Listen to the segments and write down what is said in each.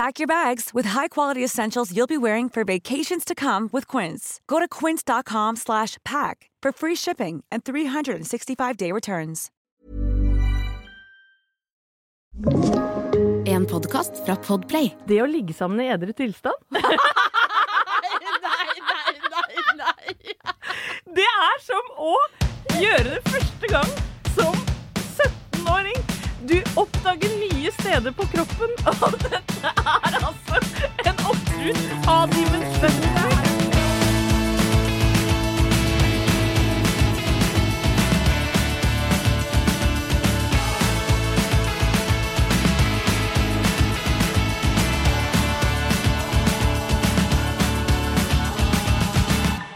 Pack your bags with high-quality essentials you'll be wearing for vacations to come with Quince. Go to quince.com slash pack for free shipping and 365-day returns. En podkast fra Podplay. Det å ligge sammen i edru tilstand Nei, nei, nei, nei. Det er som å gjøre det første gang som 17-åring. Du oppdager nye steder på kroppen, og dette er altså en oppskrytt av dimensjoner.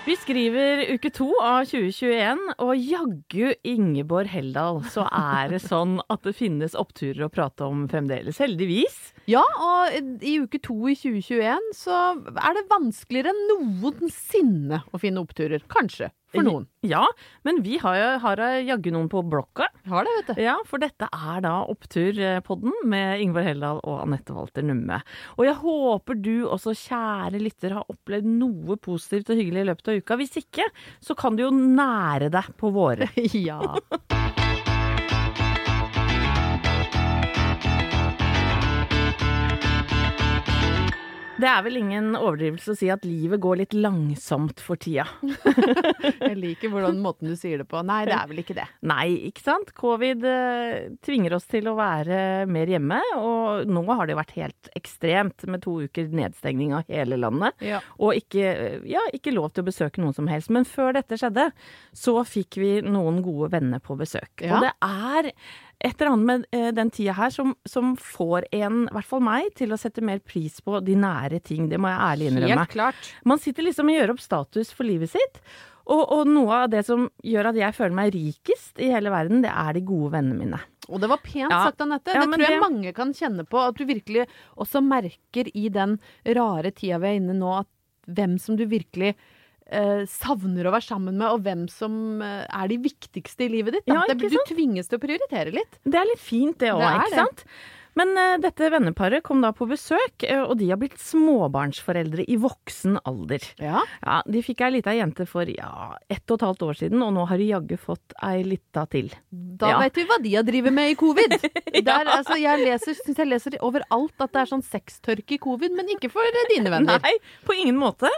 Vi skriver uke to av 2021, og jaggu Ingeborg Heldal, så er det sånn at det finnes oppturer å prate om fremdeles. Heldigvis. Ja, og i uke to i 2021 så er det vanskeligere enn noensinne å finne oppturer. Kanskje. For noen. Ja, men vi har, har jaggu noen på blokka. Har det, vet du. Ja, for dette er da Opptur-podden med Ingvar Heldal og Anette Walter Numme. Og jeg håper du også, kjære lytter, har opplevd noe positivt og hyggelig i løpet av uka. Hvis ikke, så kan du jo nære deg på våre. Ja. Det er vel ingen overdrivelse å si at livet går litt langsomt for tida. Jeg liker hvordan måten du sier det på. Nei, det er vel ikke det. Nei, ikke sant? Covid eh, tvinger oss til å være mer hjemme, og nå har det vært helt ekstremt med to uker nedstengning av hele landet. Ja. Og ikke, ja, ikke lov til å besøke noen som helst. Men før dette skjedde, så fikk vi noen gode venner på besøk. Ja. Og det er et eller annet med eh, den tida her som, som får en, i hvert fall meg, til å sette mer pris på de nære ting. Det må jeg ærlig innrømme. Helt klart. Man sitter liksom og gjør opp status for livet sitt. Og, og noe av det som gjør at jeg føler meg rikest i hele verden, det er de gode vennene mine. Og det var pent Ja. sagt, Anette. Ja, det tror jeg det- mange kan kjenne på. At du virkelig også merker i den rare tida vi er inne nå, at hvem som du virkelig eh, savner å være sammen med, og hvem som eh, er de viktigste i livet ditt. Da. Ja, det, ikke du sant? tvinges til å prioritere litt. Det er litt fint det òg, Det er ikke det. sant? Men eh, dette venneparet kom da på besøk, eh, og de har blitt småbarnsforeldre i voksen alder. Ja. Ja, De fikk ei lita jente for ja, ett og et halvt år siden, og nå har de jaggu fått ei lita til. Da Ja. vet vi hva de har drevet med i covid. Der, altså, jeg leser, synes jeg leser overalt at det er sånn sextørke i covid, men ikke for dine venner. Nei, på ingen måte.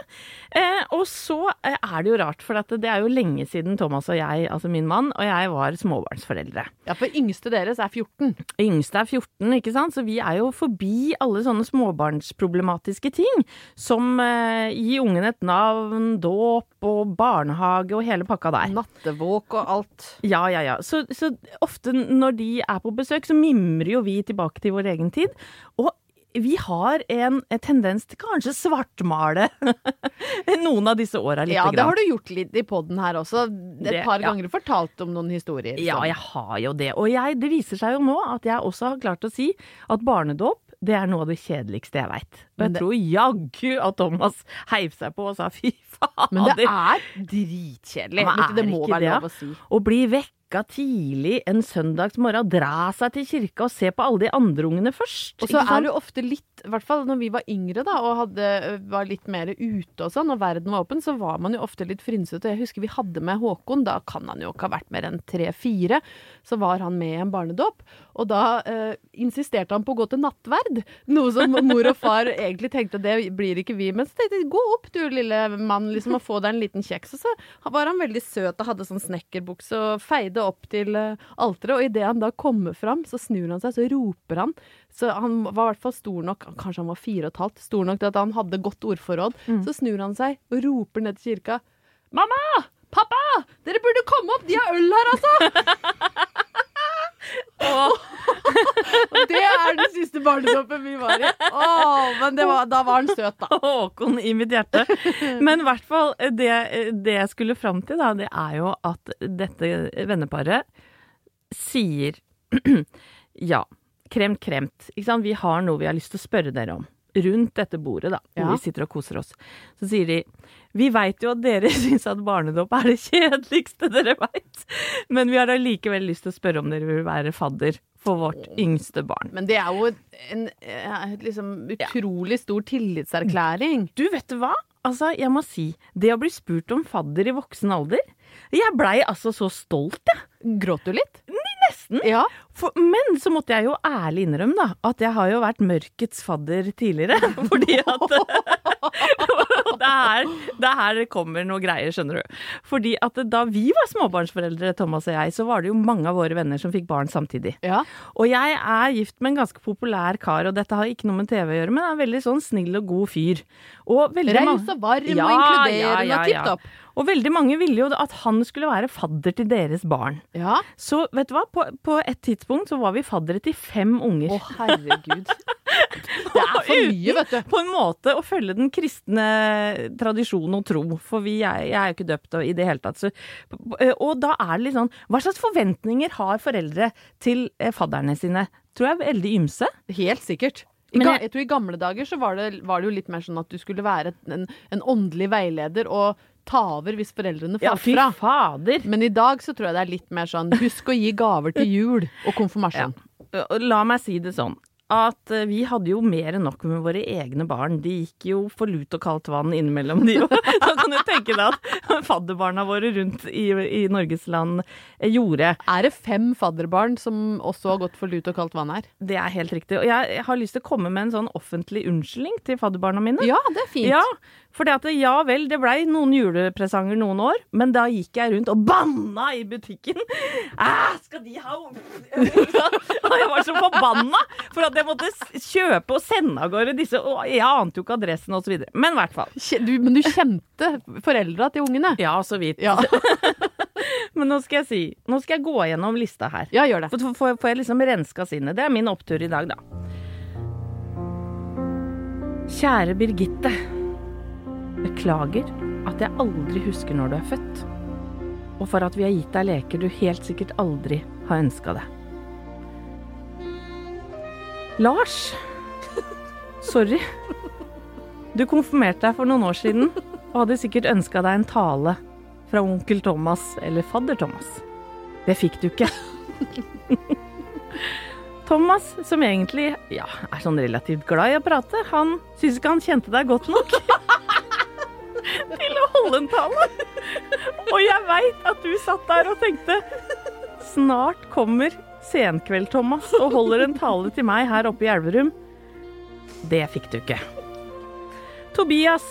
Eh, og så eh, er det jo rart, for at det er jo lenge siden Thomas og jeg, altså min mann, og jeg var småbarnsforeldre. Ja, for yngste deres er 14. Yngste er 14, ikke sant? Så vi er jo forbi alle sånne småbarnsproblematiske ting. Som eh, gi ungen et navn, dåp og barnehage og hele pakka der. Nattevåk og alt. Ja, ja, ja. Så, så ofte når de er på besøk, så mimrer jo vi tilbake til vår egen tid. Og vi har en, en tendens til kanskje svartmale noen av disse åra litt. Ja, det har du gjort litt i poden her også. Et Det- par ja. ganger fortalt om noen historier. Ja, jeg har jo det. Og jeg, det viser seg jo nå at jeg også har klart å si at barnedåp det er noe av det kjedeligste jeg veit. Og jeg det- tror jaggu at Thomas heiv seg på og sa fy fader. Men det er dritkjedelig. Men er det må være det, lov å si. Å bli vekka tidlig en søndagsmorgen, dra seg til kirka og se på alle de andre ungene først. Og så er jo ofte litt, i hvert fall når vi var yngre da, og hadde, var litt mer ute og sånn, og verden var åpen, så var man jo ofte litt frynsete. Jeg husker vi hadde med Håkon, da kan han jo ikke ha vært mer enn tre-fire. Så var han med i en barnedåp, og da eh, insisterte han på å gå til nattverd. Noe som mor og far egentlig tenkte det blir ikke vi. Men så tenkte jeg gå opp du lille mann, liksom, og få deg en liten kjeks. Og så var han veldig søt og hadde sånn snekkerbukse og feide opp til uh, alteret. Og idet han da kommer fram, så snur han seg, så roper han. Så han var i hvert fall stor nok, kanskje han var fire og et halvt, stor nok til at han hadde godt ordforråd. Så snur han seg og roper ned til kirka. Mamma! Pappa! Dere burde komme opp! De har øl her, altså! Og det er den siste barnedåpen vi var i. Åh, men det var, da var han søt, da. Håkon i mitt hjerte. Men i hvert fall, det, det jeg skulle fram til, da, det er jo at dette venneparet sier ja, kremt, kremt. Ikke sant? Vi har noe vi har lyst til å spørre dere om. Rundt dette bordet, da, hvor Ja. vi sitter og koser oss. Så sier de vi veit jo at dere syns at barnedåp er det kjedeligste dere veit, men vi har allikevel lyst til å spørre om dere vil være fadder for vårt yngste barn. Men det er jo en eh, liksom utrolig stor tillitserklæring. Du, vet du hva? Altså, jeg må si, det å bli spurt om fadder i voksen alder Jeg blei altså så stolt, jeg. Gråt du litt? Nesten. Ja. For, men så måtte jeg jo ærlig innrømme da, at jeg har jo vært mørkets fadder tidligere. Fordi at det, er, det er her det kommer noe greier, skjønner du. Fordi at da vi var småbarnsforeldre, Thomas og jeg, så var det jo mange av våre venner som fikk barn samtidig. Ja. Og jeg er gift med en ganske populær kar, og dette har ikke noe med TV å gjøre, men er en veldig sånn snill og god fyr. Og Raus og varm Ja, og inkluderende ja, og tipp topp. Og veldig mange ville jo at han skulle være fadder til deres barn. Ja. Så vet du hva, på, på et tidspunkt så var vi faddere til fem unger. Å, herregud. Det er for mye, vet du. På en måte å følge den kristne tradisjon og tro, for vi er, jeg er jo ikke døpt i det hele tatt. Så, og da er det litt sånn Hva slags forventninger har foreldre til eh, fadderne sine? Tror jeg er veldig ymse. Helt sikkert. I jeg- jeg tror I gamle dager så var det, var det jo litt mer sånn at du skulle være en, en åndelig veileder og ta over hvis foreldrene Ja, fy fra. fader. Men i dag så tror jeg det er litt mer sånn husk å gi gaver til jul og konfirmasjon. La meg si det sånn. At eh, vi hadde jo mer enn nok med våre egne barn. De gikk jo for lut og kaldt vann innimellom, de òg. Da kan du tenke deg at fadderbarna våre rundt i, i Norges land eh, gjorde. Er det fem fadderbarn som også har gått for lut og kaldt vann her? Det er helt riktig. Og jeg har lyst til å komme med en sånn offentlig unnskyldning til fadderbarna mine. Ja, det er fint. Ja, for det at ja vel, det blei noen julepresanger noen år, men da gikk jeg rundt og banna i butikken. Æh, skal de ha Og jeg var så forbanna for at jeg måtte kjøpe og sende av gårde disse, og jeg ante jo ikke adressen osv. Men i hvert fall. Du, men du kjente foreldra til ungene? Ja, så vidt. Ja. Men nå skal jeg si, nå skal jeg gå gjennom lista her. ja, gjør det. Får jeg liksom renska sinnet. Det er min opptur i dag, da. Kjære Birgitte. Beklager at jeg aldri husker når du er født. Og for at vi har gitt deg leker du helt sikkert aldri har ønska deg. Lars. Sorry. Du konfirmerte deg for noen år siden og hadde sikkert ønska deg en tale fra onkel Thomas eller fadder Thomas. Det fikk du ikke. Thomas, som egentlig ja, er sånn relativt glad i å prate, han syns ikke han kjente deg godt nok til holde en tale. Og jeg veit at du satt der og tenkte Snart kommer Senkveld-Thomas og holder en tale til meg her oppe i Elverum. Det fikk du ikke. Tobias,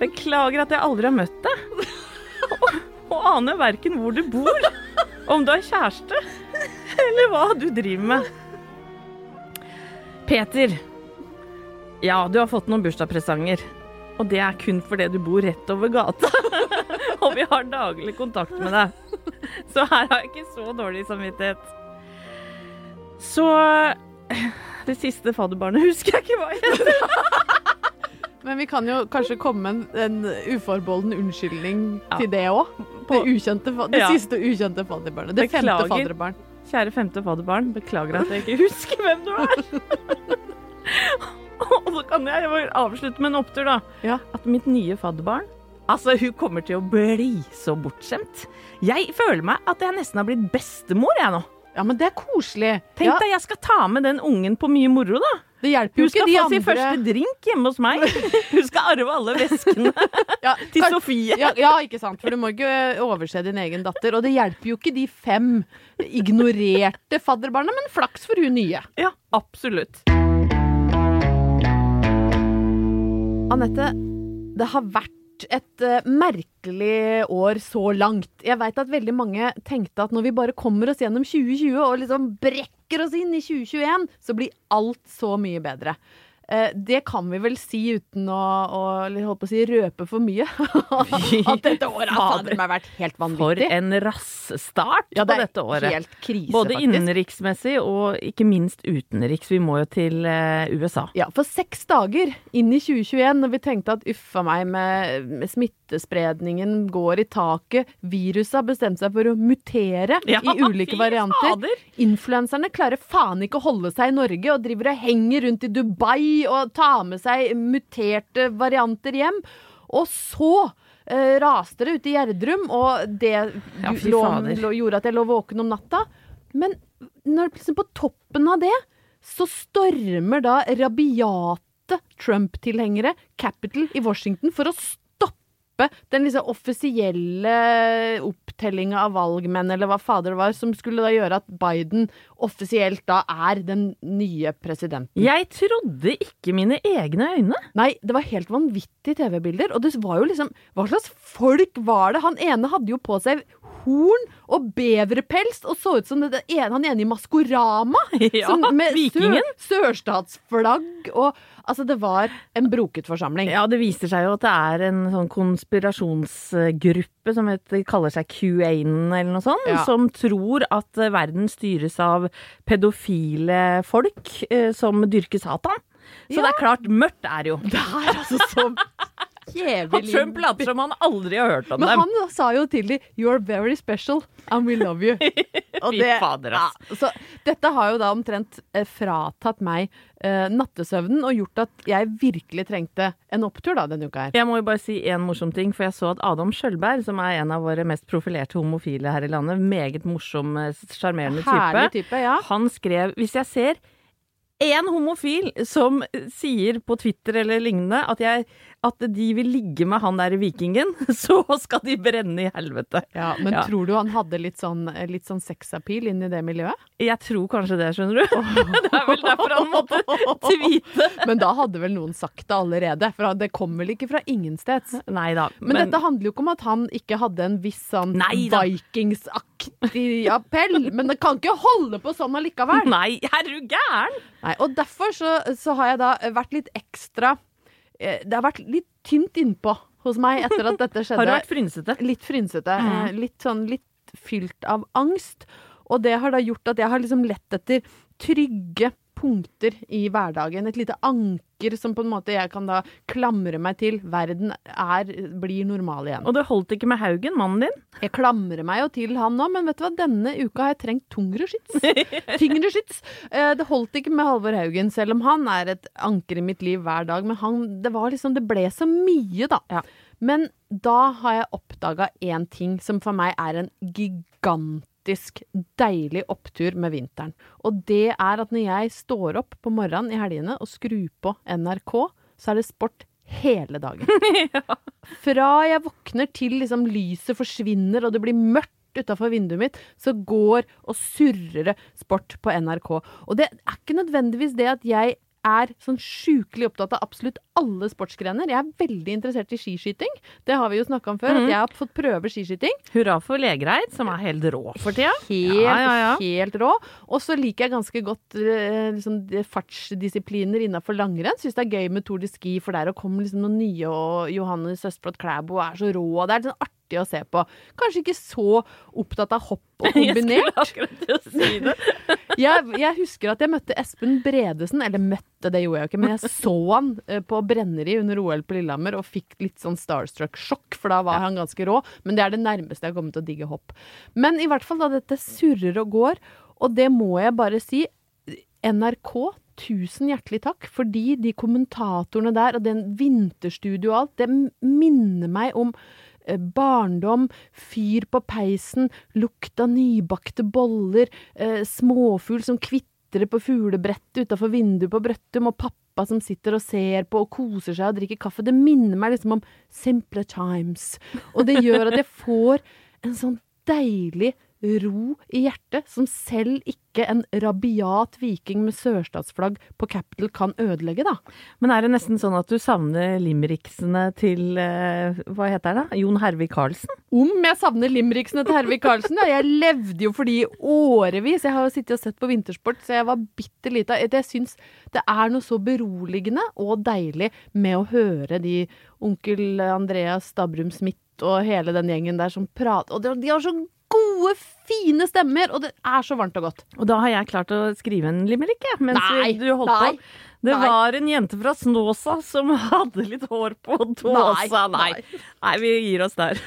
beklager at jeg aldri har møtt deg. Og, og aner verken hvor du bor, om du har kjæreste, eller hva du driver med. Peter. Ja, du har fått noen bursdagspresanger. Og det er kun fordi du bor rett over gata. og vi har daglig kontakt med deg. Så her har jeg ikke så dårlig samvittighet. Så Det siste fadderbarnet husker jeg ikke hva heter. Men vi kan jo kanskje komme med en, en uforbeholden unnskyldning Ja. til det òg. Det, ukjente, det Ja. siste ukjente fadderbarnet. Det Beklager. femte fadderbarn. Kjære femte fadderbarn, beklager at jeg ikke husker hvem du er. Og så kan jeg avslutte med en opptur, da. Ja. At mitt nye fadderbarn Altså, hun kommer til å bli så bortskjemt. Jeg føler meg at jeg nesten har blitt bestemor, jeg nå. Ja, men det er koselig. Tenk ja, deg, jeg skal ta med den ungen på mye moro, da. det hjelper jo Hun skal få andre sin første drink hjemme hos meg. Hun skal arve alle veskene ja, til kan- Sofie. Ja, ja, ikke sant. For du må ikke overse din egen datter. Og det hjelper jo ikke de fem ignorerte fadderbarna, men flaks for hun nye. Ja, absolutt. Anette, det har vært et eh, merkelig år så langt. Jeg veit at veldig mange tenkte at når vi bare kommer oss gjennom 2020 og liksom brekker oss inn i 2021, så blir alt så mye bedre. Eh, det kan vi vel si uten å, å holdt på å si, røpe for mye. at dette året har fader meg vært helt vanvittig. For en rassstart Ja, det på dette året. Helt krise, Både faktisk. innenriksmessig og ikke minst utenriks. Vi må jo til eh, USA. Ja, for seks dager inn i 2021, når vi tenkte at uffa meg med, med smittespredningen går i taket, viruset har bestemt seg for å mutere Ja, i ulike varianter. fader. Influenserne klarer faen ikke å holde seg i Norge og driver og henger rundt i Dubai og tar med seg muterte varianter hjem. Og så eh, raste det ute i Gjerdrum, og det Ja, lå, lå, gjorde at jeg lå våken om natta. Men når liksom på toppen av det, så stormer da rabiate Trump-tilhengere Capitol i Washington for å stoppe den liksom offisielle opptellinga av valgmenn, eller hva fader det var, som skulle da gjøre at Biden offisielt da er den nye presidenten. Jeg trodde ikke mine egne øyne. Nei, det var helt vanvittige TV-bilder. Og det var jo liksom Hva slags folk var det? Han ene hadde jo på seg horn og beverpels og så ut som det, det ene, han ene i Maskorama. Ja, som med vikingen. Sør, sørstatsflagg og Altså, det var en broket forsamling. Ja, det viser seg jo at det er en sånn konspirasjonsgruppe som heter, kaller seg QAnon eller noe sånt, Ja. som tror at eh, verden styres av pedofile folk eh, som dyrker Satan. Så Ja. det er klart, mørkt er jo. Det er altså så Og jævlig Trump later som han aldri har hørt om Men dem. han sa jo til dem 'You're very special and we love you'. Og det, fader. Ja, så dette har jo da omtrent eh, fratatt meg eh, nattesøvnen og gjort at jeg virkelig trengte en opptur da denne uka her. Jeg må jo bare si en morsom ting, for jeg så at Adam Skjølberg, som er en av våre mest profilerte homofile her i landet, meget morsom, eh, sjarmerende type, type, ja. han skrev Hvis jeg ser en homofil som sier på Twitter eller lignende at, jeg, at de vil ligge med han der vikingen, så skal de brenne i helvete. ja men Ja. tror du han hadde litt sånn, litt sånn sexappeal inn i det miljøet? Jeg tror kanskje det, skjønner du. Det er vel derfor han måtte tweete. Men da hadde vel noen sagt det allerede, for det kom vel ikke fra ingensteds. Nei da. Men, dette handler jo ikke om at han ikke hadde en viss sånn. Vikingsaktig appell, men det kan ikke holde på sånn allikevel. Nei, er du gæren? Nei, og derfor så, så har jeg da vært litt ekstra Det har vært litt tynt innpå hos meg etter at dette skjedde. Har du vært frynsete? Litt frynsete. Mhm. eh, Litt sånn litt fylt av angst. Og det har da gjort at jeg har liksom lett etter trygge punkter i hverdagen. Et lite anker som på en måte jeg kan da klamre meg til. Verden er, blir normal igjen. Og det holdt ikke med Haugen, mannen din? Jeg klamrer meg jo til han nå, men vet du hva? Denne uka har jeg trengt tungere skyts. Tyngre skyts. Eh, Det holdt ikke med Halvor Haugen, selv om han er et anker i mitt liv hver dag. Men han, det var liksom, det ble så mye, da. Ja. Men da har jeg oppdaga én ting som for meg er en gigantisk deilig opptur med vinteren. Og det er at når jeg står opp på morgenen i helgene og skrur på NRK, så er det sport hele dagen. Fra jeg våkner til liksom lyset forsvinner og det blir mørkt utafor vinduet mitt, så går og surrer det sport på NRK. Og det er ikke nødvendigvis det at jeg er sånn sjukelig opptatt av absolutt alle sportsgrener. Jeg er veldig interessert i skiskyting. Det har vi jo snakka om før, mm. at jeg har fått prøve skiskyting. Hurra for Legreid, som er helt rå for tida. Helt, Ja, ja, ja. helt rå. Og så liker jeg ganske godt eh, liksom, fartsdisipliner innafor langrenn. Syns det er gøy med Tour de Ski, for der kommer liksom noen nye, og Johannes Østblad Klæbo er så rå. Det er sånn artig å se på. Kanskje ikke så opptatt av hopp og kombinert. Jeg skulle akkurat til å si det. Jeg, jeg husker at jeg møtte Espen Bredesen, eller møtte, det gjorde jeg jo ikke, men jeg så han eh, på Brenneri under OL på Lillehammer og fikk litt sånn starstruck-sjokk, for da var han ganske rå. Men det er det nærmeste jeg har kommet til å digge hopp. Men i hvert fall da dette surrer og går, og det må jeg bare si, NRK tusen hjertelig takk, fordi de kommentatorene der, og den vinterstudio og alt, det minner meg om barndom, fyr på peisen, lukt av nybakte boller, eh, småfugl som kvitrer på fuglebrettet utafor vinduet på Brøttum, og pappa som sitter og ser på og koser seg og drikker kaffe. Det minner meg liksom om simpler times. Og det gjør at jeg får en sånn deilig ro i hjertet, som selv ikke en rabiat viking med sørstatsflagg på Capitol kan ødelegge, da. Men er det nesten sånn at du savner limericksene til eh, Hva heter det? Jon Hervik Karlsen? Om jeg savner limericksene til Hervik Karlsen? Ja, jeg levde jo for de i årevis. Jeg har jo sittet og sett på vintersport, så jeg var bitte lita. Jeg syns det er noe så beroligende og deilig med å høre de onkel Andreas Stabrum Smith og hele den gjengen der som prater. Og de har så gode, fine stemmer, og det er så varmt og godt. Og da har jeg klart å skrive en limerick, jeg, mens Nei, du holdt nei, på. Det nei. var en jente fra Snåsa som hadde litt hår på tåsa. Nei, Nei, nei, vi gir oss der.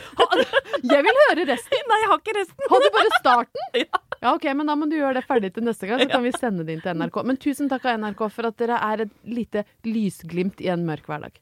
Jeg vil høre resten. Nei, jeg har ikke resten. Har du bare starten? Ja. Ja, ok, men da må du gjøre det ferdig til neste gang, så kan vi sende det inn til NRK. Men tusen takk av NRK for at dere er et lite lysglimt i en mørk hverdag.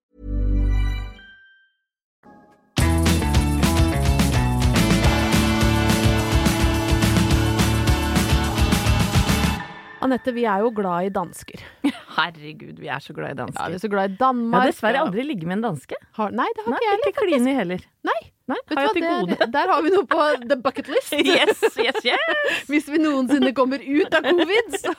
Anette, vi er jo glad i dansker. Herregud, vi er så glad i dansker. Ja, vi er så glad i Danmark. Jeg har dessverre aldri ligget med en danske. Har, nei, det har Nei, ikke jeg heller. ikke kline heller. Nei, Nei, har jeg til gode. det, der har vi noe på the bucket list. Yes, yes, yes! Hvis vi noensinne kommer ut av covid, så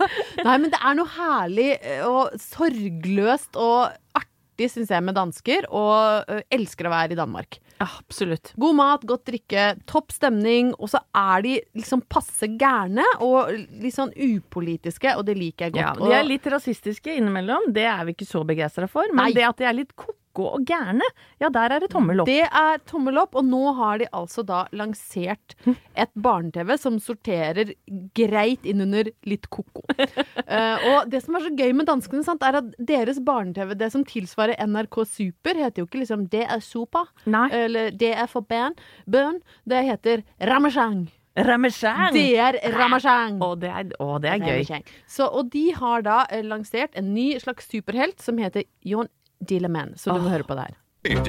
Nei, men det er noe herlig eh, og sorgløst og artig, syns jeg, med dansker. Og elsker å være i Danmark. Absolutt. God mat, godt drikke, topp stemning, og så er de liksom passe gærne og litt sånn upolitiske, og det liker jeg godt. Ja, de er litt rasistiske innimellom, det er vi ikke så begeistra for. Men Nei. det at de er litt og gærne, ja, der er det tommel opp. Det er tommel opp, og nå har de altså da lansert et barne-TV som sorterer greit inn under litt ko-ko. uh, og det som er så gøy med danskene, sant, er at deres barne-TV, det som tilsvarer NRK Super, heter jo ikke liksom Det er sopa, Nei. eller Det er for band', Børn. Det heter Ramachang. Ramachang! Det er Ramachang. Å, det er, å, det er gøy. Så, og de har da eh, lansert en ny slags superhelt som heter Jon Dilleman. Så du må høre på det her. Det er god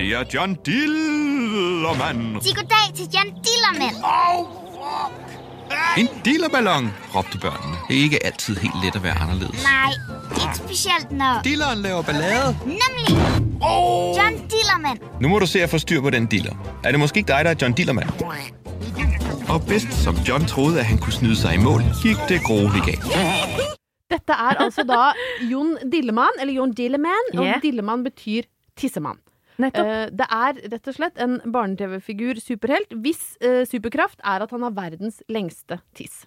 dag til John Dillermand. En dillerballon, råbte børnene. Det er ikke altid helt let at være anderledes. Nej, ikke specielt når... Dilleren laver ballade. Nemlig John Dillermand. Nu må du se at få styr på den diller. Er det måske ikke dig, der er John Dillermand? Og bedst som John troede, at han kunne snyde sig i mål, gik det grueligt galt. Dette er altså da Jon Dillemann, eller Jon Dilleman, og Yeah. Dillemann betyr tissemann. Eh, det er rett og slett en barne-TV-figur superhelt hvis uh, superkraft er at han har verdens lengste tiss.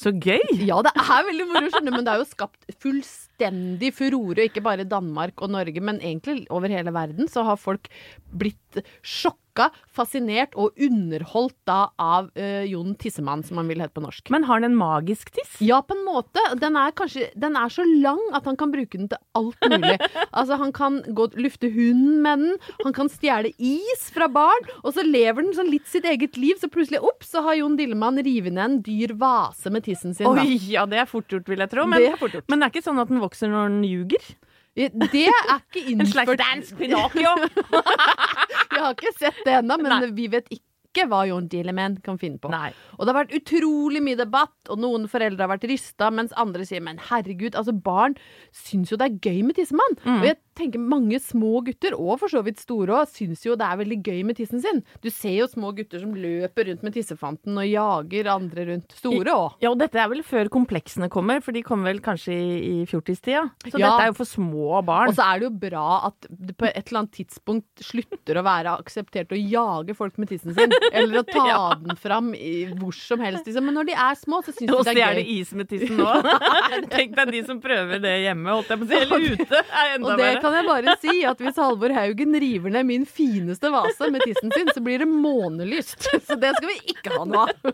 Så gøy! Ja, det er veldig moro, skjønner men det er jo skapt fullstendig furore, ikke bare Danmark og Norge, men egentlig over hele verden, så har folk blitt sjokka, fascinert og underholdt da av uh, Jon Tissemann, som han vil hete på norsk. Men har den en magisk tiss? Ja, på en måte. Den er kanskje Den er så lang at han kan bruke den til alt mulig. altså, han kan gå lufte hunden med den, han kan stjele is fra barn, og så lever den sånn litt sitt eget liv, så plutselig opp, så har Jon Dillemann revet ned en dyr vase med tissen sin. da. Oi, ja, det er fort gjort, vil jeg tro. Men Det er men det er ikke sånn at den vokser når den ljuger? Det er ikke En slags innført dansk Pinocchio? Jeg har ikke sett det ennå, men vi vet ikke hva John Dilleman kan finne på. Nei. Og det har vært utrolig mye debatt, og noen foreldre har vært rysta, mens andre sier men herregud, altså barn syns jo det er gøy med tissemann. Mm. Og jeg tenker mange små gutter, og for så vidt store òg, syns jo det er veldig gøy med tissen sin. Du ser jo små gutter som løper rundt med tissefanten og jager andre rundt. Store òg. Ja, og dette er vel før kompleksene kommer, for de kommer vel kanskje i, i fjortistida. Så Ja. dette er jo for små barn. Og så er det jo bra at det på et eller annet tidspunkt slutter å være akseptert å jage folk med tissen sin. Eller å ta Ja. den fram i, hvor som helst. Liksom. Men når de er små, så syns de det er gøy. stjele gøy. is med tissen nå. Tenk deg de som prøver det hjemme, holdt jeg på å si. Eller ute. Er enda Og det verre. Kan jeg bare si, at hvis Halvor Haugen river ned min fineste vase med tissen sin, så blir det månelyst. Så det skal vi ikke ha noe av.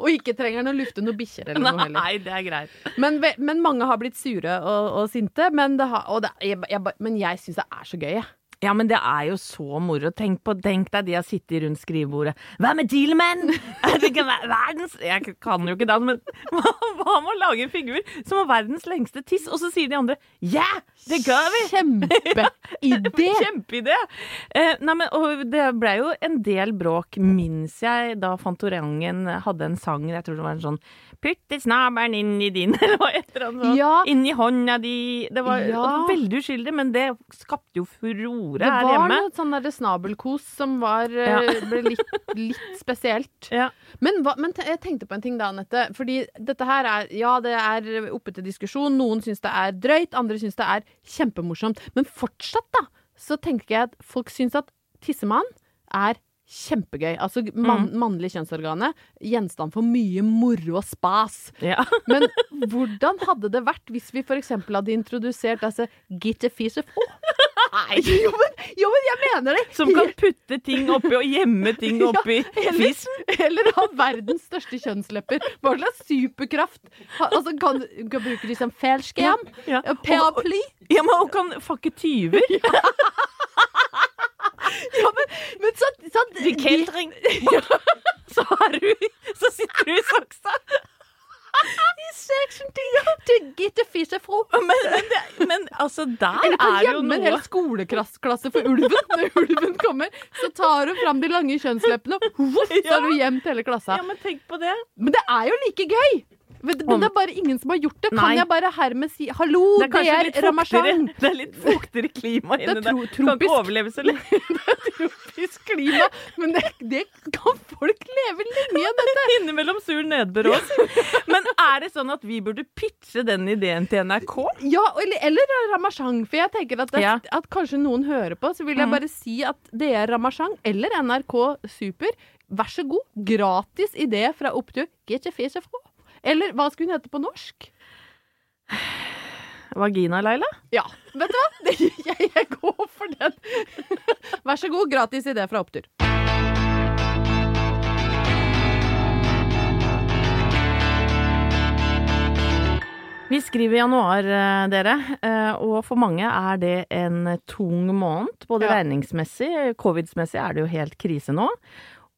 Og ikke trenger han å lufte noen bikkjer eller noe heller. Nei, det er greit. Men, men mange har blitt sure og, og sinte. Men, det har, og det, jeg, jeg, men jeg syns det er så gøy, jeg. Ja, men det er jo så moro. Tenk, på, tenk deg de har sittet rundt skrivebordet. Hva med Dealman? Verdens Jeg kan jo ikke det, men hva, med å lage en figur som har verdens lengste tiss? Og så sier de andre ja, det gjør vi! Kjempeidé! Kjempeidé! Eh, nei, men, og det ble jo en del bråk, minnes jeg, da Fantorangen hadde en sang, jeg tror det var en sånn Putte snabelen inn i din, eller hva et eller annet sånt. Ja. Inn i hånda di. Det var, Ja. det var veldig uskyldig, men det skapte jo furore Det her var noe sånn der snabelkos som var, eh, Ja. ble litt, litt spesielt. Ja. Men, hva, men jeg tenkte på en ting da, Anette. Fordi dette her er Ja, det er oppe til diskusjon. Noen syns det er drøyt, andre syns det er kjempemorsomt. Men fortsatt, da, så tenker jeg at folk syns at tissemann er kjempegøy. Altså man, mannlig kjønnsorgane. Gjenstand for mye moro og spas. Ja. Men hvordan hadde det vært hvis vi f.eks. hadde introdusert altså Gitte Fise Fro? Jo, men, jo, men jeg mener det! Som kan putte ting oppi og gjemme ting oppi eller, fissen. eller ha verdens største kjønnslepper. Hva slags superkraft? Altså, kan, kan bruke de som fellskjerm? Ja. Ja. Paraply? Ja, men og kan fakke tyver. Ja, men, men så, så Til Ja. Så, har du, så sitter du i saksa. I section til Gitte Fise Fro. Men, men, men altså, der Eller er jo noe en hel skoleklasse for ulven. Når ulven kommer, så tar hun fram de lange kjønnsleppene, og så har hun gjemt hele klassa. Ja, men tenk på det. Men det er jo like gøy! Men det, men det er bare ingen som har gjort det. Kan jeg bare hermed si hallo, Det er det er Ramachan? det er litt fuktigere klima Det inni er der. tro- Kan ikke overleve så lenge. Tropisk klima. Men det, det kan folk leve lenge av, dette. Innimellom sur nedbør òg. Men er det sånn at vi burde pitche den ideen til NRK? Ja, eller, eller Ramachang. For jeg tenker at, det, Ja. at kanskje noen hører på, så vil jeg Mm. bare si at det er ramasjang eller NRK Super. Vær så god, gratis idé fra opptur. Get your face fra. Eller hva skulle hun hete på norsk? Vagina-Laila? Ja, vet du hva? Jeg, jeg går for den. Vær så god, gratis idé fra opptur. Vi skriver januar, eh, dere, eh, og for mange er det en tung måned. Både Ja. regningsmessig, covid-messig er det jo helt krise nå.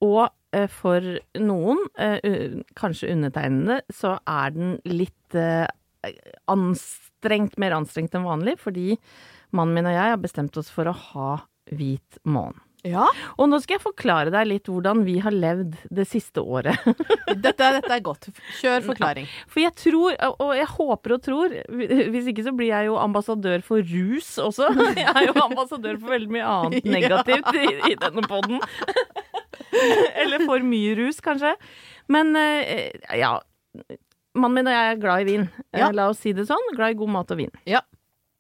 Og eh, for noen, eh, kanskje undertegnede, så er den litt eh, anstrengt, mer anstrengt enn vanlig, fordi mannen min og jeg har bestemt oss for å ha hvit måne. Ja, Og nå skal jeg forklare deg litt hvordan vi har levd det siste året. dette, dette er godt. Kjør forklaring. For jeg tror, og jeg håper og tror, hvis ikke så blir jeg jo ambassadør for rus også. Jeg er jo ambassadør for veldig mye annet negativt i, i denne podden. Eller for mye rus, kanskje. Men eh, ja, mannen min og jeg er glad i vin. Eh, Ja. La oss si det sånn. Glad i god mat og vin. Ja.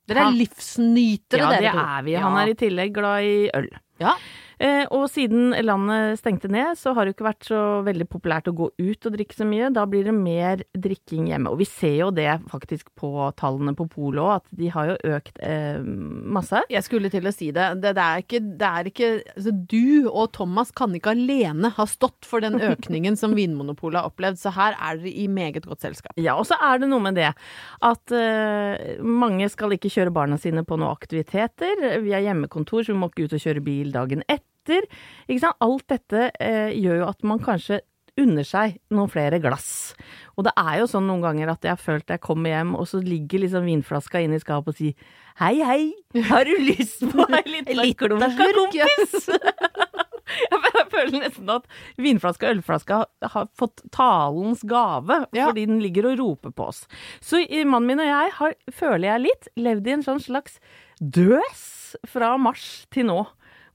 Dere er livsnytere, Ja, det dere to. er vi. Han er i tillegg glad i øl. Ja. Eh, og siden landet stengte ned, så har det jo ikke vært så veldig populært å gå ut og drikke så mye. Da blir det mer drikking hjemme. Og vi ser jo det faktisk på tallene på polet òg, at de har jo økt eh, masse. Jeg skulle til å si det. Det, det er ikke, det er ikke altså, Du og Thomas kan ikke alene ha stått for den økningen som Vinmonopolet har opplevd, så her er dere i meget godt selskap. Ja, og så er det noe med det at eh, mange skal ikke kjøre barna sine på noen aktiviteter. Vi har hjemmekontor, så vi må ikke ut og kjøre bil dagen etter. Sant? Alt dette eh, gjør jo at man kanskje unner seg noen flere glass. Og det er jo sånn noen ganger at jeg har følt jeg kommer hjem, og så ligger liksom vinflaska inne i skapet og sier hei, hei, har du lyst på ei lita klunk, kompis? Jeg føler nesten at vinflaska og ølflaska har fått talens gave, Ja. fordi den ligger og roper på oss. Så mannen min og jeg har, føler jeg litt, levd i en sånn slags døs fra mars til nå.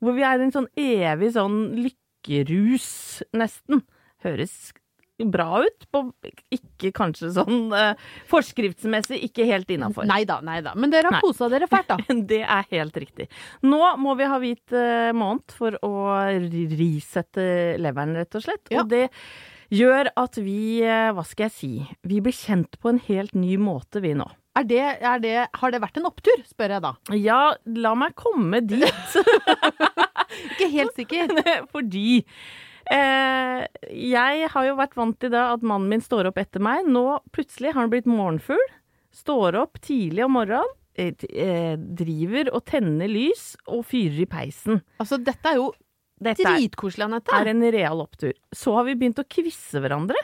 Hvor vi er i en sånn evig sånn lykkerus, nesten. Høres bra ut, på ikke kanskje sånn eh, forskriftsmessig ikke helt innafor. Nei da, nei da. Men dere har posa kosa dere fælt, da. Det er helt riktig. Nå må vi ha hvit eh, måned for å risette leveren, rett og slett. Ja. Og det gjør at vi, eh, hva skal jeg si, vi blir kjent på en helt ny måte, vi nå. Er det, er det, har det vært en opptur, spør jeg da. Ja, la meg komme dit. Ikke helt sikker. Fordi eh, jeg har jo vært vant til da at mannen min står opp etter meg. Nå plutselig har han blitt morgenfugl. Står opp tidlig om morgenen. eh, eh, Driver og tenner lys og fyrer i peisen. Altså, dette er jo Dette dritkoselig, Anette. er en real opptur. Så har vi begynt å kvisse hverandre.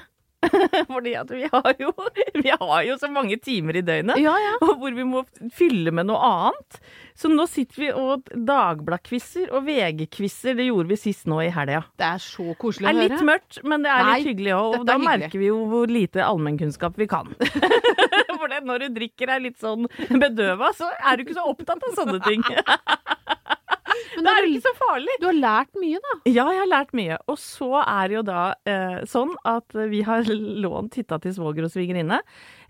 Fordi at vi har, jo, vi har jo så mange timer i døgnet. Ja, ja. Og hvor vi må fylle med noe annet. Så nå sitter vi og Dagblad-quizer og VG-quizer. Det gjorde vi sist nå i helga. Det er så koselig å høre. Det er litt mørkt, men det er Nei, litt hyggelig òg. Og da er hyggelig. merker vi jo hvor lite allmennkunnskap vi kan. For det, når du drikker er litt sånn bedøva, så er du ikke så opptatt av sånne ting. Men Det er du, ikke så farlig. du har lært mye, da. Ja, jeg har lært mye. Og så er det jo da eh, sånn at vi har lånt hytta til svoger og svigerinne.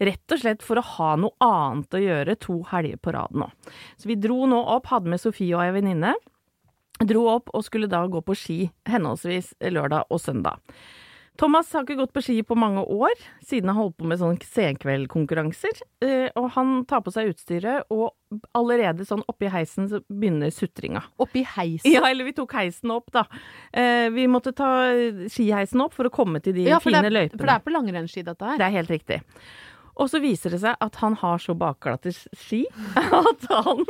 Rett og slett for å ha noe annet å gjøre to helger på rad nå. Så vi dro nå opp, hadde med Sofie og ei venninne. Dro opp og skulle da gå på ski henholdsvis lørdag og søndag. Thomas har ikke gått på ski på mange år, siden han holdt på med sånne senkveldkonkurranser. Eh, Og han tar på seg utstyret, og allerede sånn oppi heisen så begynner sutringa. Oppi heisen. Ja, eller vi tok heisen opp, da. Eh, vi måtte ta skiheisen opp for å komme til de Ja, fine løypene. for det er på langrennsski, dette her. Det er helt riktig. Og så viser det seg at han har så bakglatte ski at han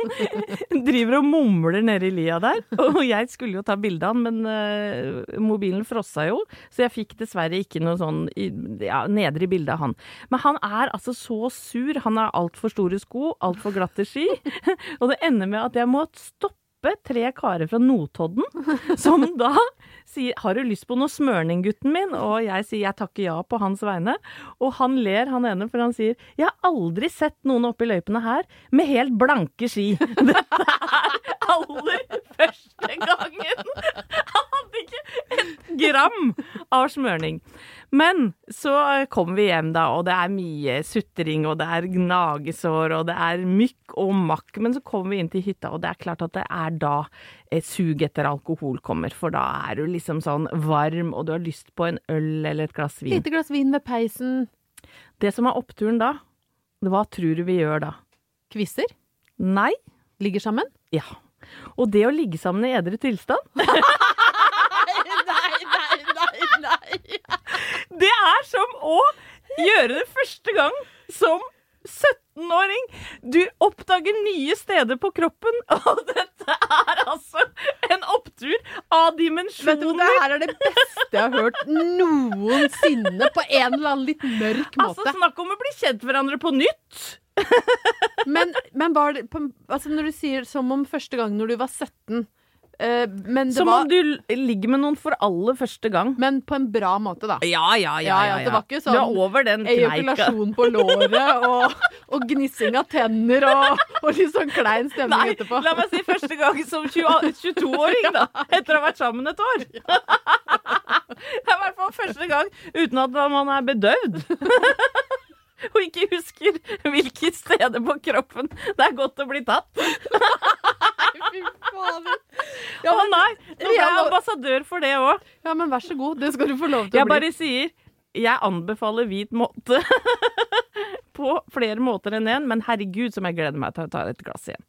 driver og mumler nede i lia der. Og jeg skulle jo ta bilde av han, men uh, mobilen frossa jo, så jeg fikk dessverre ikke noe sånn ja, nedre bilde av han. Men han er altså så sur. Han har altfor store sko, altfor glatte ski. Og det ender med at jeg må stoppe tre karer fra Notodden, som da sier 'Har du lyst på noe smørning, gutten min?' Og jeg sier jeg takker ja på hans vegne. Og han ler, han ene, for han sier 'Jeg har aldri sett noen oppe i løypene her med helt blanke ski'. Dette er aller første gangen! Hadde ikke et gram av smørning. Men så kommer vi hjem, da, og det er mye sutring, og det er gnagesår, og det er mykk og makk. Men så kommer vi inn til hytta, og det er klart at det er da et sug etter alkohol kommer. For da er du liksom sånn varm, og du har lyst på en øl eller et glass vin. Lite glass vin ved peisen. Det som er oppturen da, hva tror du vi gjør da? Kvisser. Nei? Ligger sammen. Ja. Og det å ligge sammen i edru tilstand Nei, nei, nei, nei. Det er som å gjøre det første gang som 17-åring. Du oppdager nye steder på kroppen, og dette er altså en opptur av dimensjoner. Vet du, det her er det beste jeg har hørt noensinne, på en eller annen litt mørk måte. Altså, snakk om å bli kjent hverandre på nytt. Men, men var det altså Når du sier som om første gang når du var 17 eh, Men det Som var om du ligger med noen for aller første gang. Men på en bra måte, da. Ja, ja, Ja, ja, det var ikke sånn Du er over den kneika. Ejakulasjon på låret og, og gnissing av tenner og, og litt sånn klein stemning Nei, etterpå. la meg si første gang som 22-åring, da. Etter å ha vært sammen et år. Det er i hvert fall første gang uten at man er bedøvd. og ikke husker hvilke steder på kroppen det er godt å bli tatt. Ja, Å men- nei, nå ble Jeg ambassadør for det òg. Ja, men vær så god. Det skal du få lov til Jeg å bli. Jeg bare sier jeg anbefaler hvit måte på flere måter enn én, men herregud som jeg gleder meg til å ta et glass igjen.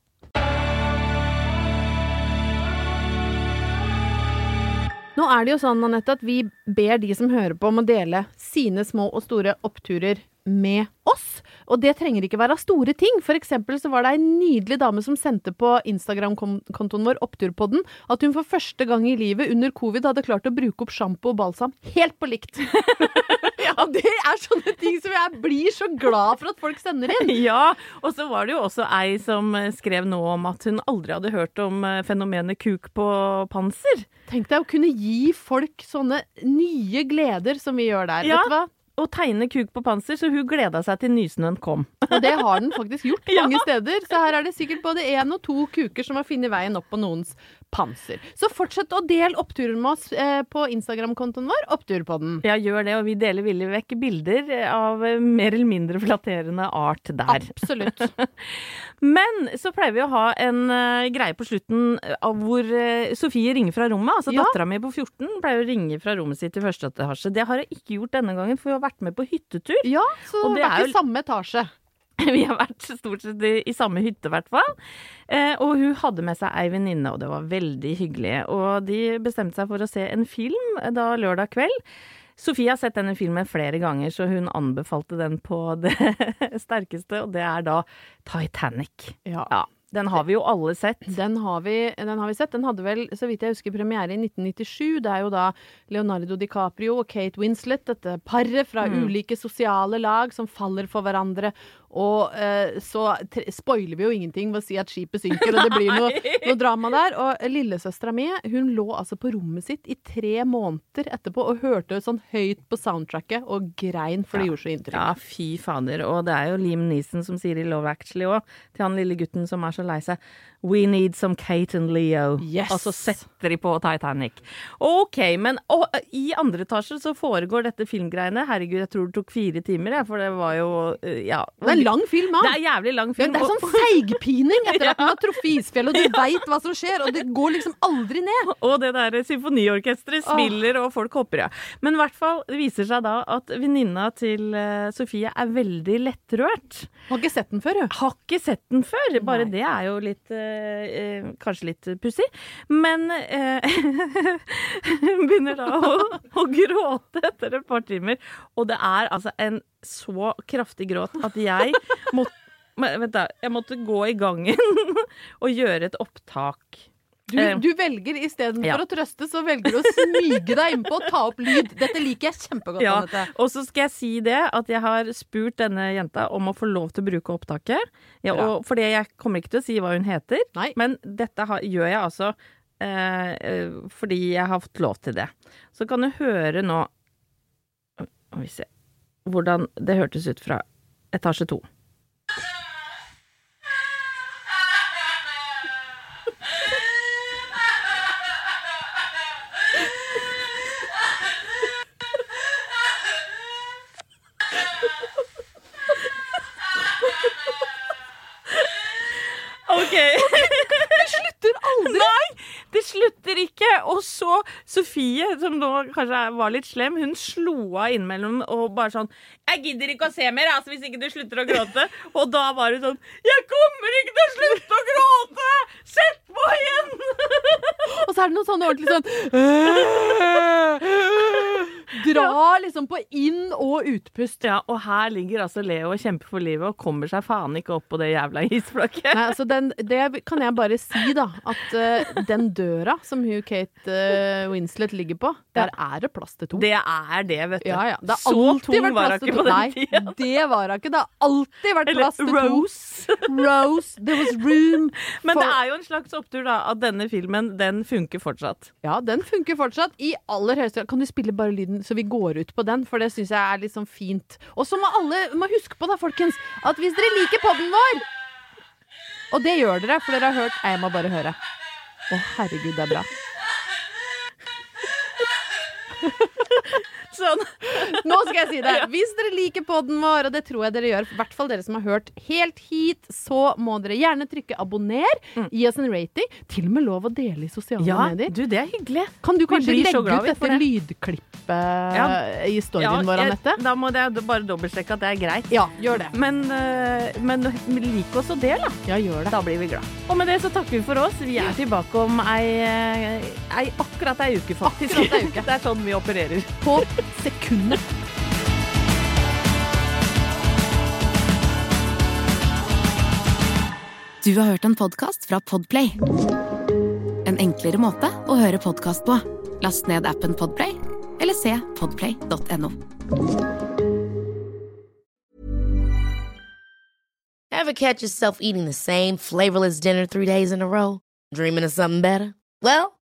Nå er det jo sånn, Anette, at vi ber de som hører på om å dele sine små og store oppturer med oss. Og det trenger ikke være store ting. For eksempel så var det ei nydelig dame som sendte på Instagram-kontoen vår, Oppturpodden, at hun for første gang i livet under covid hadde klart å bruke opp sjampo og balsam helt på likt. ja, det er sånne ting som jeg blir så glad for at folk sender inn. Ja, og så var det jo også ei som skrev nå om at hun aldri hadde hørt om eh, fenomenet kuk på panser. Tenk deg å kunne gi folk sånne nye gleder som vi gjør der. Ja. Vet du hva? Og tegne kuk på panser, så hun gleda seg til nysnøen kom. Og det har den faktisk gjort Ja. mange steder. Så her er det sikkert både én og to kuker som har funnet veien opp på noens panser. Så fortsett å dele oppturen med oss eh, på Instagram-kontoen vår, Oppturpodden. Ja, gjør det, og vi deler villig vekk bilder av mer eller mindre flatterende art der. Absolutt. Men så pleier vi å ha en uh, greie på slutten eh, av hvor uh, Sofie ringer fra rommet. Altså Ja. dattera mi på 14 pleier å ringe fra rommet sitt i første etasje. Det har jeg ikke gjort denne gangen, for vi har vært med på hyttetur. Ja, så det det er jo- ikke samme etasje. Vi har vært stort sett i, i samme hytte, i hvert fall. Eh, og hun hadde med seg ei venninne, og det var veldig hyggelig. Og de bestemte seg for å se en film da lørdag kveld. Sofie har sett denne filmen flere ganger, så hun anbefalte den på det sterkeste, og det er da Titanic. Ja. Den har vi jo alle sett. Den har, vi, den har vi sett. Den hadde vel, så vidt jeg husker, premiere i 1997. Det er jo da Leonardo DiCaprio og Kate Winslet, dette paret fra Mm. ulike sosiale lag som faller for hverandre. Og eh, så spoiler vi jo ingenting ved å si at skipet synker, og det blir noe, noe drama der. Og lillesøstera mi, hun lå altså på rommet sitt i tre måneder etterpå og hørte sånn høyt på soundtracket og grein, for det gjorde så inntrykk. Ja, fy fader. Og det er jo Liam Neeson som sier i Love Actually òg, til han lille gutten som er så lei seg. We need some Kate and Leo. Yes. Og så setter de på Titanic. OK, men og, i andre etasje så foregår dette filmgreiene. Herregud, jeg tror det tok fire timer, jeg, for det var jo uh, Ja. Det er en lang film, Det da. er jævlig lang Ja, film. det er sånn seigpining etter at man har truffet isfjellet, og du veit hva som skjer, og det går liksom aldri ned. Og det der symfoniorkesteret spiller, og folk hopper, ja. Men i hvert fall det viser seg da at venninna til eh, Sofie er veldig lettrørt. Har ikke sett den før, jo. Har ikke sett den før. Bare Nei. det er jo litt eh, eh, Kanskje litt pussig. Men eh, begynner da å, å gråte etter et par timer. Og det er altså en så kraftig gråt at jeg måtte da. Jeg måtte gå i gangen og gjøre et opptak. Du, Eh, du velger istedenfor ja. å trøste, så velger du å smyge deg innpå og ta opp lyd. Dette liker jeg kjempegodt. Ja, og så skal jeg si det at jeg har spurt denne jenta om å få lov til å bruke opptaket. Ja, og fordi jeg kommer ikke til å si hva hun heter, Nei. men dette har, gjør jeg altså eh, eh, fordi jeg har fått lov til det. Så kan du høre nå Skal vi se hvordan det hørtes ut fra etasje to. OK. Det slutter aldri! Nei, det slutter ikke. Og så Sofie, som nå kanskje var litt slem, hun slo av innimellom og bare sånn 'Jeg gidder ikke å se mer, altså, hvis ikke du slutter å gråte.' Og da var hun sånn 'Jeg kommer ikke til å slutte å gråte! Sett på igjen!' Og så er det noe sånn ordentlig sånn Dra liksom på inn- og utpust. Ja, og her ligger altså Leo og kjemper for livet og kommer seg faen ikke opp på det jævla isflakket. Nei, altså den, det kan jeg bare si, da. At uh, den døra som hun Kate uh, Winslet ligger på, der er det plass til to. Det er det, vet du. Ja, ja. Det har Så alltid tung var hun ikke på den Nei, det var hun ikke. Det har alltid vært plass til to. Rose. Rose. There was room Men for det er jo en slags opptur, da, at denne filmen, den funker fortsatt. Ja, den funker fortsatt. I aller høyeste grad. Kan du spille bare lyden så vi går ut på den? For det syns jeg er litt sånn fint. Og så må alle må huske på da, folkens, at hvis dere liker podden vår Og det gjør dere, for dere har hørt Jeg må bare høre. Å, herregud, det er bra. Sånn. Nå skal jeg si det. Hvis dere liker podden vår, og det tror jeg dere gjør, i hvert fall dere som har hørt helt hit, så må dere gjerne trykke abonner, gi oss en rating. Til og med lov å dele i sosiale Mm. Ja, medier. du, det er hyggelig. Kan du kanskje legge ut dette det. lydklippet Ja. i storyen vår, Anette? Da må jeg bare dobbeltsjekke at det er greit. Ja, gjør det. Men, øh, men lik oss og del, da. Ja, gjør det. Da blir vi glad. Og med det så takker vi for oss. Vi er tilbake om ei, eh, ei akkurat ei uke, faktisk. Akkurat ei uke. det er sånn vi opererer. På sekundet. Du har hørt en podkast fra Podplay. En enklere måte å høre podkast på. Last ned appen Podplay, eller se podplay.no. Ever catch yourself eating the same flavorless dinner three days in a row? Dreaming of something better? Well,